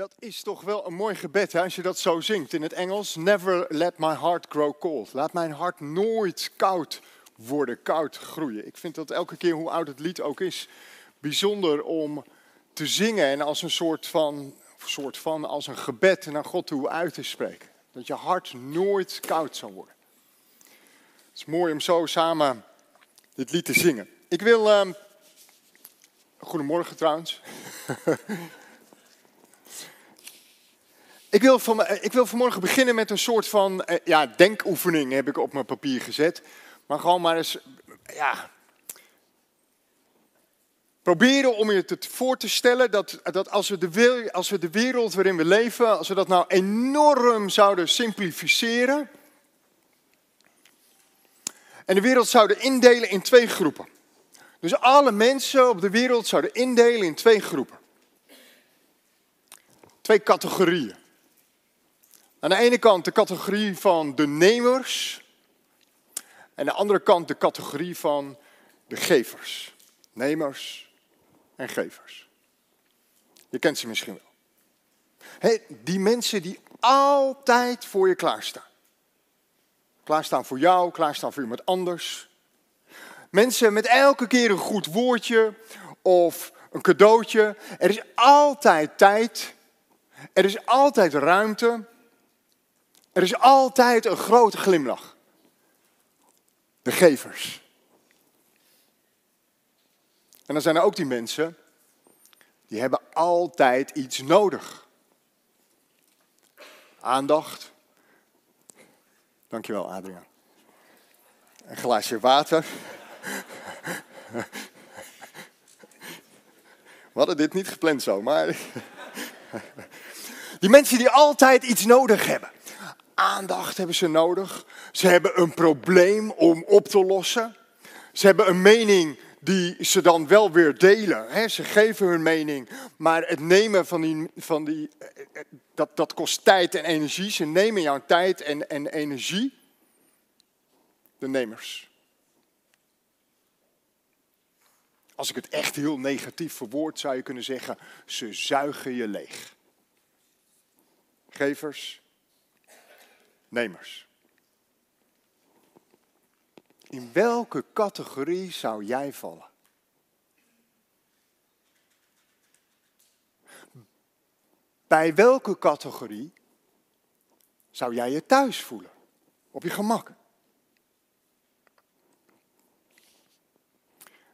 Dat is toch wel een mooi gebed hè, als je dat zo zingt in het Engels. Never let my heart grow cold. Laat mijn hart nooit koud worden, koud groeien. Ik vind dat elke keer, hoe oud het lied ook is, bijzonder om te zingen en als een soort van, soort van als een gebed naar God toe uit te spreken. Dat je hart nooit koud zal worden. Het is mooi om zo samen dit lied te zingen. Ik wil. Uh, goedemorgen trouwens. Ik wil, van, ik wil vanmorgen beginnen met een soort van eh, ja, denkoefening, heb ik op mijn papier gezet. Maar gewoon maar eens, ja, proberen om je het voor te stellen dat, dat als, we de, als we de wereld waarin we leven, als we dat nou enorm zouden simplificeren. En de wereld zouden indelen in twee groepen. Dus alle mensen op de wereld zouden indelen in twee groepen. Twee categorieën. Aan de ene kant de categorie van de nemers. En aan de andere kant de categorie van de gevers. Nemers en gevers. Je kent ze misschien wel. Hey, die mensen die altijd voor je klaarstaan. Klaarstaan voor jou, klaarstaan voor iemand anders. Mensen met elke keer een goed woordje of een cadeautje. Er is altijd tijd. Er is altijd ruimte. Er is altijd een grote glimlach. De gevers. En dan zijn er ook die mensen, die hebben altijd iets nodig. Aandacht. Dankjewel, Adriaan. Een glaasje water. We hadden dit niet gepland zo, maar. Die mensen die altijd iets nodig hebben aandacht hebben ze nodig. Ze hebben een probleem om op te lossen. Ze hebben een mening die ze dan wel weer delen. Ze geven hun mening, maar het nemen van die, van die dat, dat kost tijd en energie. Ze nemen jouw tijd en, en energie. De nemers. Als ik het echt heel negatief verwoord, zou je kunnen zeggen, ze zuigen je leeg. Gevers, nemers. In welke categorie zou jij vallen? Bij welke categorie zou jij je thuis voelen? Op je gemak?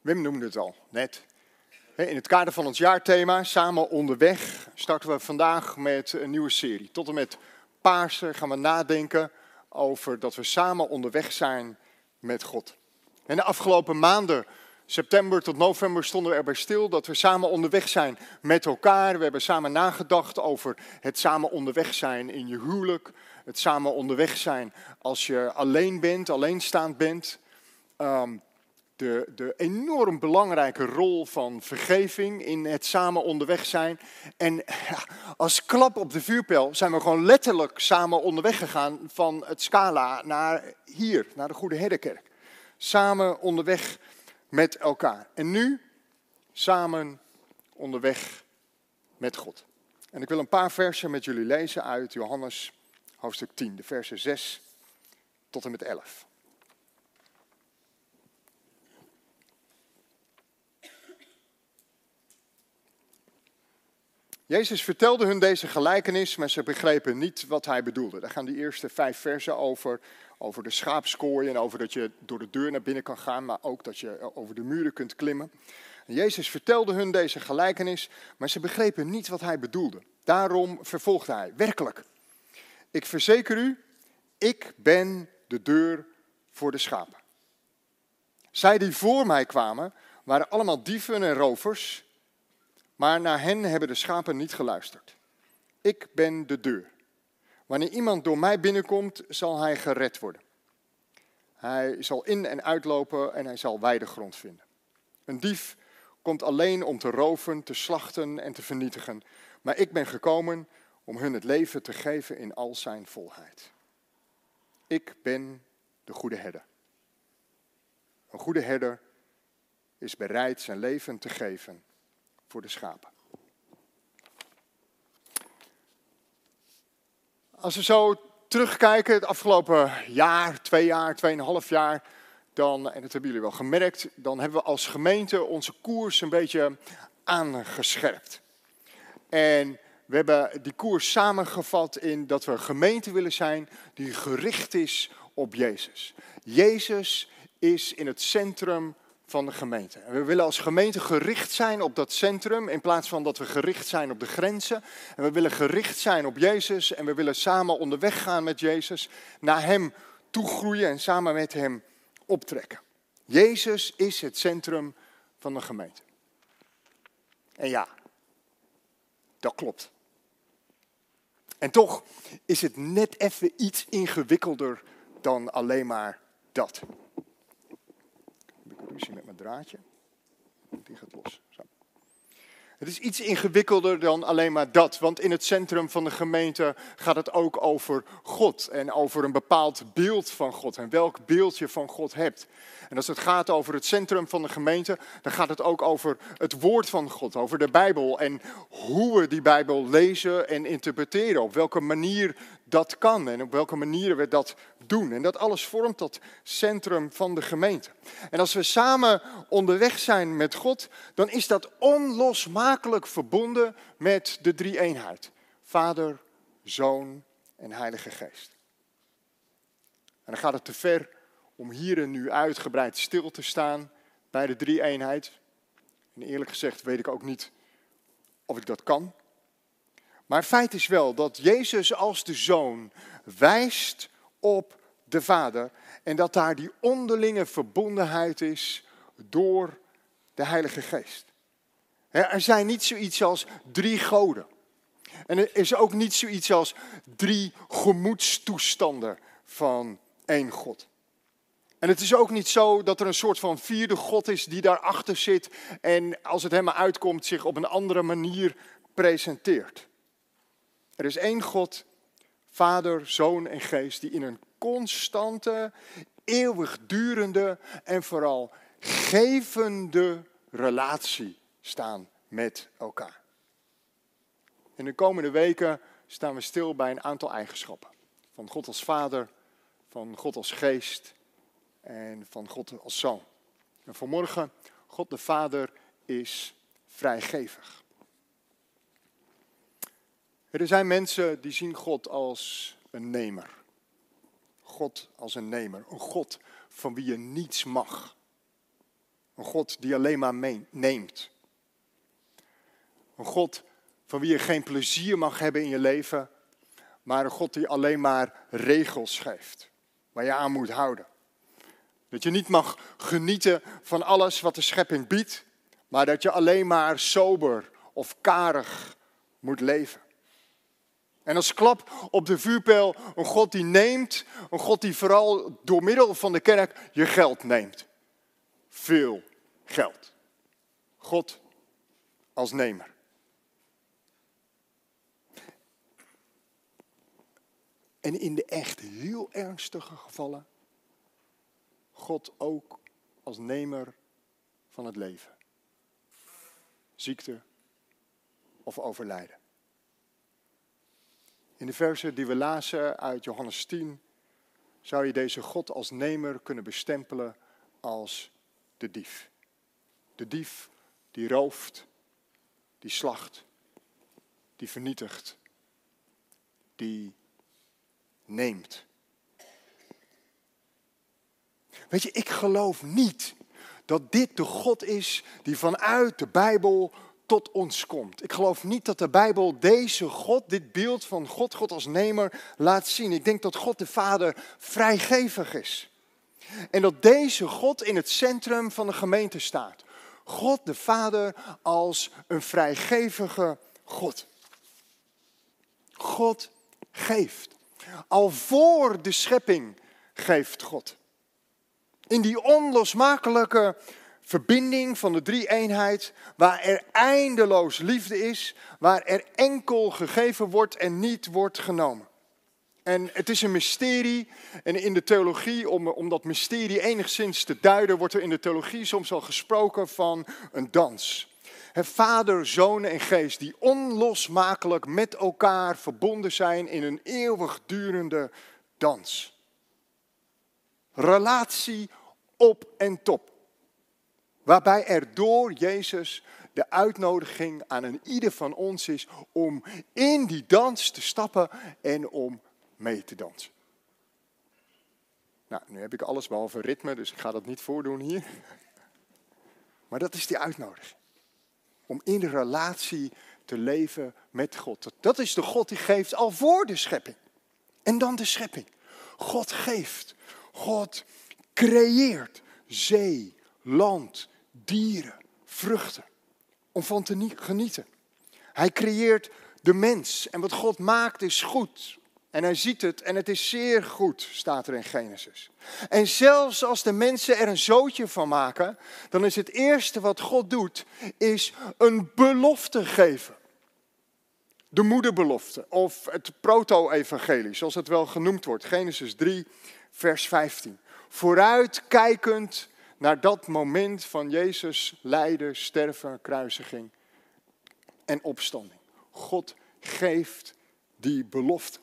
Wim noemde het al net. In het kader van ons jaarthema, Samen onderweg, starten we vandaag met een nieuwe serie. Tot en met Paarsen gaan we nadenken over dat we samen onderweg zijn met God. En de afgelopen maanden, september tot november, stonden we erbij stil dat we samen onderweg zijn met elkaar. We hebben samen nagedacht over het samen onderweg zijn in je huwelijk. Het samen onderweg zijn als je alleen bent, alleenstaand bent. Um, de, de enorm belangrijke rol van vergeving in het samen onderweg zijn. En als klap op de vuurpijl zijn we gewoon letterlijk samen onderweg gegaan van het Scala naar hier, naar de Goede Herderkerk. Samen onderweg met elkaar. En nu samen onderweg met God. En ik wil een paar versen met jullie lezen uit Johannes hoofdstuk 10, de versen 6 tot en met 11. Jezus vertelde hun deze gelijkenis, maar ze begrepen niet wat hij bedoelde. Daar gaan die eerste vijf versen over. Over de schaapskooi en over dat je door de deur naar binnen kan gaan, maar ook dat je over de muren kunt klimmen. En Jezus vertelde hun deze gelijkenis, maar ze begrepen niet wat hij bedoelde. Daarom vervolgde hij, werkelijk. Ik verzeker u, ik ben de deur voor de schapen. Zij die voor mij kwamen, waren allemaal dieven en rovers maar naar hen hebben de schapen niet geluisterd. Ik ben de deur. Wanneer iemand door mij binnenkomt, zal hij gered worden. Hij zal in en uitlopen en hij zal weidegrond vinden. Een dief komt alleen om te roven, te slachten en te vernietigen. Maar ik ben gekomen om hun het leven te geven in al zijn volheid. Ik ben de goede herder. Een goede herder is bereid zijn leven te geven voor de schapen. Als we zo terugkijken, het afgelopen jaar, twee jaar, tweeënhalf jaar, dan, en dat hebben jullie wel gemerkt, dan hebben we als gemeente onze koers een beetje aangescherpt. En we hebben die koers samengevat in dat we een gemeente willen zijn die gericht is op Jezus. Jezus is in het centrum van de gemeente. En we willen als gemeente gericht zijn op dat centrum in plaats van dat we gericht zijn op de grenzen. En we willen gericht zijn op Jezus en we willen samen onderweg gaan met Jezus, naar Hem toegroeien en samen met Hem optrekken. Jezus is het centrum van de gemeente. En ja, dat klopt. En toch is het net even iets ingewikkelder dan alleen maar dat. Heb ik ruzie met mijn draadje? Die gaat los. Zo. Het is iets ingewikkelder dan alleen maar dat, want in het centrum van de gemeente gaat het ook over God en over een bepaald beeld van God en welk beeld je van God hebt. En als het gaat over het centrum van de gemeente, dan gaat het ook over het woord van God, over de Bijbel en hoe we die Bijbel lezen en interpreteren, op welke manier dat kan en op welke manieren we dat doen. En dat alles vormt dat centrum van de gemeente. En als we samen onderweg zijn met God, dan is dat verbonden met de drie eenheid. Vader, Zoon en Heilige Geest. En dan gaat het te ver om hier en nu uitgebreid stil te staan bij de drie eenheid. En eerlijk gezegd weet ik ook niet of ik dat kan. Maar feit is wel dat Jezus als de zoon wijst op de Vader en dat daar die onderlinge verbondenheid is door de Heilige Geest. Er zijn niet zoiets als drie goden. En er is ook niet zoiets als drie gemoedstoestanden van één God. En het is ook niet zo dat er een soort van vierde God is die daarachter zit en als het hem maar uitkomt zich op een andere manier presenteert. Er is één God, Vader, Zoon en Geest, die in een constante, eeuwigdurende en vooral gevende relatie staan met elkaar. In de komende weken staan we stil bij een aantal eigenschappen. Van God als Vader, van God als Geest en van God als Zoon. En vanmorgen, God de Vader is vrijgevig. Er zijn mensen die zien God als een nemer. God als een nemer. Een God van wie je niets mag. Een God die alleen maar neemt. Een God van wie je geen plezier mag hebben in je leven, maar een God die alleen maar regels geeft, waar je aan moet houden. Dat je niet mag genieten van alles wat de schepping biedt, maar dat je alleen maar sober of karig moet leven. En als klap op de vuurpijl een God die neemt, een God die vooral door middel van de kerk je geld neemt. Veel geld. God als nemer. En in de echt heel ernstige gevallen, God ook als nemer van het leven. Ziekte of overlijden. In de versen die we lazen uit Johannes 10 zou je deze God als nemer kunnen bestempelen als de dief. De dief die rooft, die slacht, die vernietigt, die neemt. Weet je, ik geloof niet dat dit de God is die vanuit de Bijbel tot ons komt. Ik geloof niet dat de Bijbel deze God, dit beeld van God, God als nemer, laat zien. Ik denk dat God de Vader vrijgevig is. En dat deze God in het centrum van de gemeente staat. God de Vader als een vrijgevige God. God geeft. Al voor de schepping geeft God. In die onlosmakelijke verbinding van de drie eenheid, waar er eindeloos liefde is, waar er enkel gegeven wordt en niet wordt genomen. En het is een mysterie, en in de theologie, om, om dat mysterie enigszins te duiden, wordt er in de theologie soms al gesproken van een dans. Vader, zoon en geest die onlosmakelijk met elkaar verbonden zijn in een eeuwigdurende dans. Relatie op en top. Waarbij er door Jezus de uitnodiging aan een ieder van ons is om in die dans te stappen en om mee te dansen. Nou, nu heb ik alles behalve ritme, dus ik ga dat niet voordoen hier. Maar dat is die uitnodiging. Om in relatie te leven met God. Dat is de God die geeft al voor de schepping. En dan de schepping. God geeft. God creëert zee, land, dieren, vruchten. Om van te genieten. Hij creëert de mens. En wat God maakt is goed. En hij ziet het en het is zeer goed, staat er in Genesis. En zelfs als de mensen er een zootje van maken, dan is het eerste wat God doet, is een belofte geven. De moederbelofte, of het proto-evangelie, zoals het wel genoemd wordt. Genesis 3, vers 15. Vooruitkijkend naar dat moment van Jezus lijden, sterven, kruisiging en opstanding. God geeft die belofte.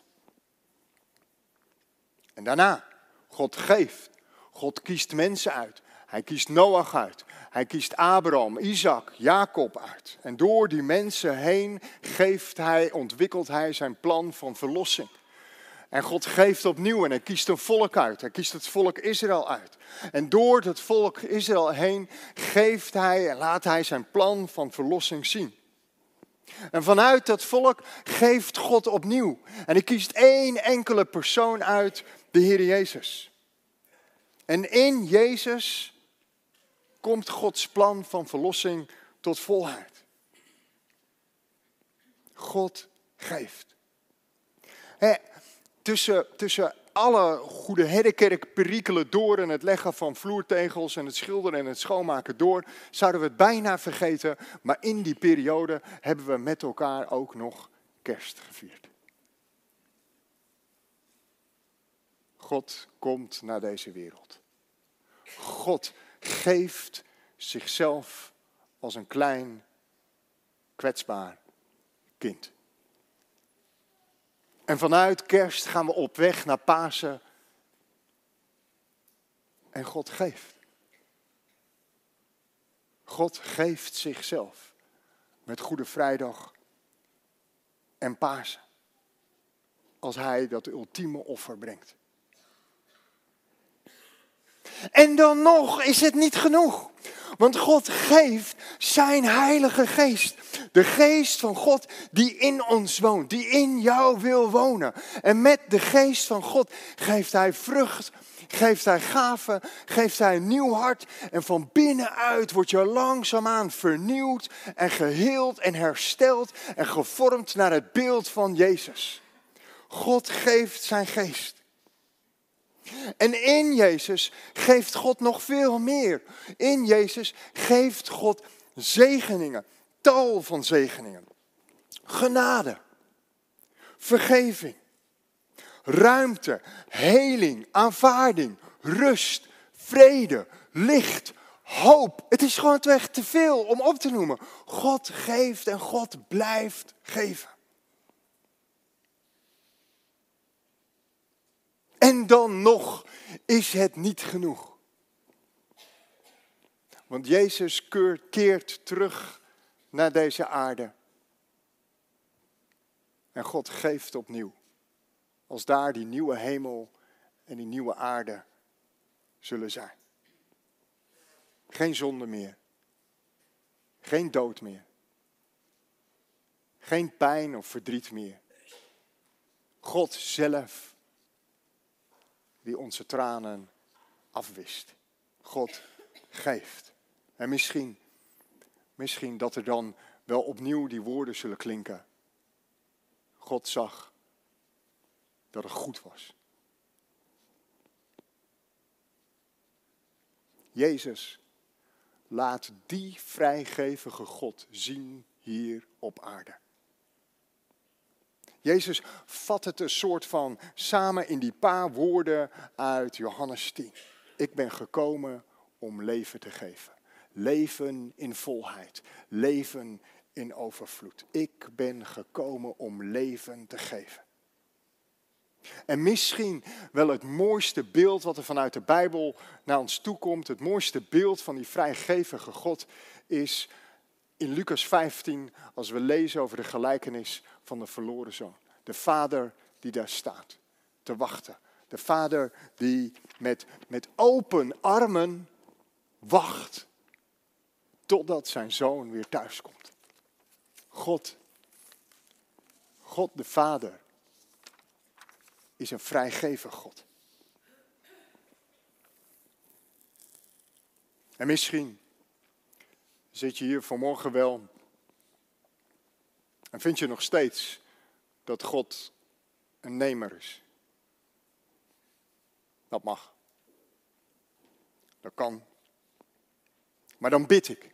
En daarna, God geeft. God kiest mensen uit. Hij kiest Noach uit. Hij kiest Abraham, Isaac, Jacob uit. En door die mensen heen geeft hij, ontwikkelt hij zijn plan van verlossing. En God geeft opnieuw en hij kiest een volk uit. Hij kiest het volk Israël uit. En door het volk Israël heen geeft hij en laat hij zijn plan van verlossing zien. En vanuit dat volk geeft God opnieuw. En hij kiest één enkele persoon uit de Heer Jezus. En in Jezus komt Gods plan van verlossing tot volheid. God geeft. tussen, tussen alle goede herdenkerk perikelen door en het leggen van vloertegels en het schilderen en het schoonmaken door, zouden we het bijna vergeten. Maar in die periode hebben we met elkaar ook nog kerst gevierd. God komt naar deze wereld. God geeft zichzelf als een klein, kwetsbaar kind. En vanuit kerst gaan we op weg naar Pasen. En God geeft. God geeft zichzelf met Goede Vrijdag en Pasen. Als Hij dat ultieme offer brengt. En dan nog is het niet genoeg. Want God geeft zijn heilige geest. De geest van God die in ons woont, die in jou wil wonen. En met de geest van God geeft hij vrucht, geeft hij gaven, geeft hij een nieuw hart. En van binnenuit word je langzaamaan vernieuwd en geheeld en hersteld en gevormd naar het beeld van Jezus. God geeft zijn geest. En in Jezus geeft God nog veel meer. In Jezus geeft God zegeningen, tal van zegeningen. Genade, vergeving, ruimte, heling, aanvaarding, rust, vrede, licht, hoop. Het is gewoon te veel om op te noemen. God geeft en God blijft geven. En dan nog is het niet genoeg. Want Jezus keert terug naar deze aarde. En God geeft opnieuw. Als daar die nieuwe hemel en die nieuwe aarde zullen zijn. Geen zonde meer. Geen dood meer. Geen pijn of verdriet meer. God zelf die onze tranen afwist. God geeft. En misschien, misschien dat er dan wel opnieuw die woorden zullen klinken. God zag dat het goed was. Jezus laat die vrijgevige God zien hier op aarde. Jezus vat het een soort van samen in die paar woorden uit Johannes 10. Ik ben gekomen om leven te geven. Leven in volheid. Leven in overvloed. Ik ben gekomen om leven te geven. En misschien wel het mooiste beeld wat er vanuit de Bijbel naar ons toe komt, het mooiste beeld van die vrijgevige God, is in Lucas 15, als we lezen over de gelijkenis van de verloren zoon. De vader die daar staat, te wachten. De vader die met, met open armen wacht totdat zijn zoon weer thuis komt. God, God de Vader, is een vrijgevig God. En misschien zit je hier vanmorgen wel en vind je nog steeds dat God een nemer is. Dat mag. Dat kan. Maar dan bid ik.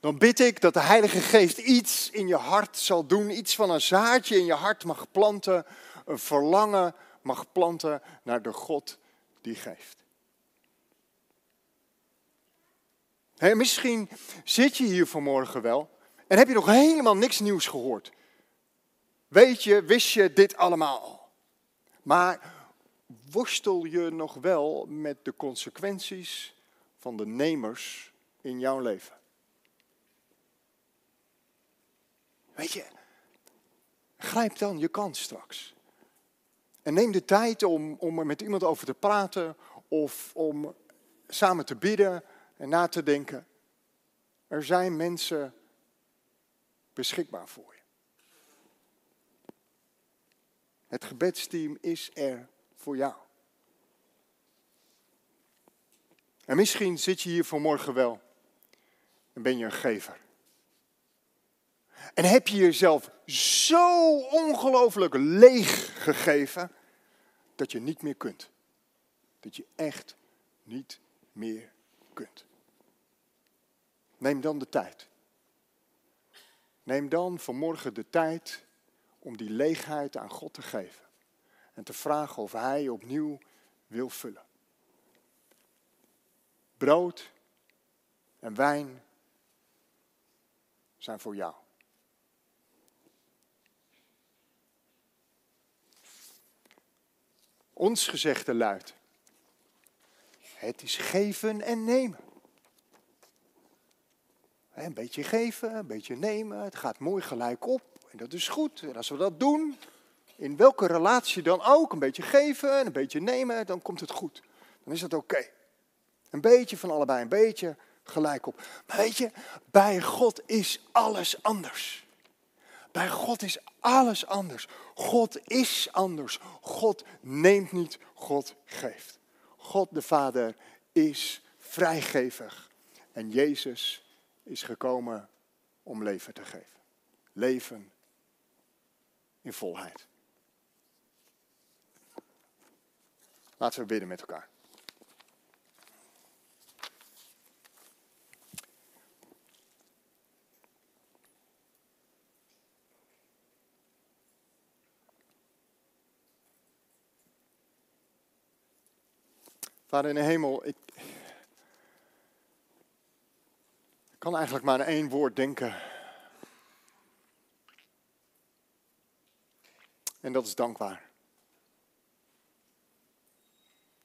Dan bid ik dat de Heilige Geest iets in je hart zal doen, iets van een zaadje in je hart mag planten, een verlangen mag planten naar de God die geeft. Misschien zit je hier vanmorgen wel en heb je nog helemaal niks nieuws gehoord. Weet je, wist je dit allemaal al? Maar worstel je nog wel met de consequenties van de nemers in jouw leven? Weet je, grijp dan je kans straks. En neem de tijd om, om er met iemand over te praten of om samen te bidden en na te denken. Er zijn mensen beschikbaar voor je. Het gebedsteam is er voor jou. En misschien zit je hier vanmorgen wel en ben je een gever. En heb je jezelf zo ongelooflijk leeg gegeven dat je niet meer kunt. Dat je echt niet meer kunt. Neem dan de tijd. Neem dan vanmorgen de tijd om die leegheid aan God te geven. En te vragen of Hij opnieuw wil vullen. Brood en wijn zijn voor jou. Ons gezegde luidt: Het is geven en nemen. Een beetje geven, een beetje nemen. Het gaat mooi gelijk op. En dat is goed. En als we dat doen, in welke relatie dan ook, een beetje geven en een beetje nemen, dan komt het goed. Dan is het oké. Een beetje van allebei, een beetje gelijk op. Maar weet je, bij God is alles anders. Bij God is alles anders. God is anders. God neemt niet, God geeft. God de Vader is vrijgevig. En Jezus is gekomen om leven te geven. Leven in volheid. Laten we bidden met elkaar. Vader in de hemel, ik, ik kan eigenlijk maar aan één woord denken. En dat is dankbaar.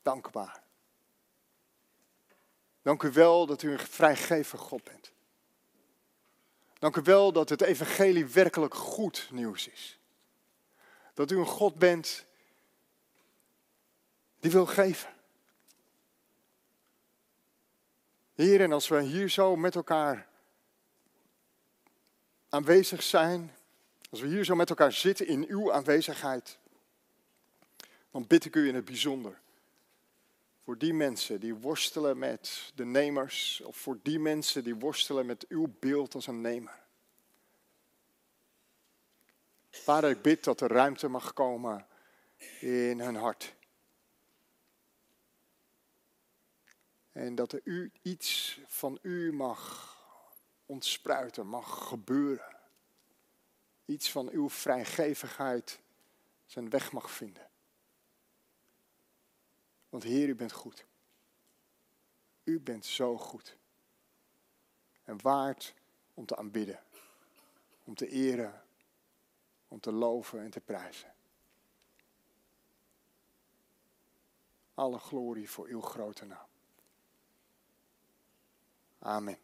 Dankbaar. Dank u wel dat u een vrijgever God bent. Dank u wel dat het evangelie werkelijk goed nieuws is. Dat u een God bent die wil geven. Heer, en als we hier zo met elkaar aanwezig zijn, als we hier zo met elkaar zitten in uw aanwezigheid, dan bid ik u in het bijzonder voor die mensen die worstelen met de nemers, of voor die mensen die worstelen met uw beeld als een nemer. Vader, ik bid dat er ruimte mag komen in hun hart. En dat er u iets van u mag ontspruiten, mag gebeuren. Iets van uw vrijgevigheid zijn weg mag vinden. Want Heer, u bent goed. U bent zo goed. en waard om te aanbidden, om te eren, om te loven en te prijzen. Alle glorie voor uw grote naam. Amén.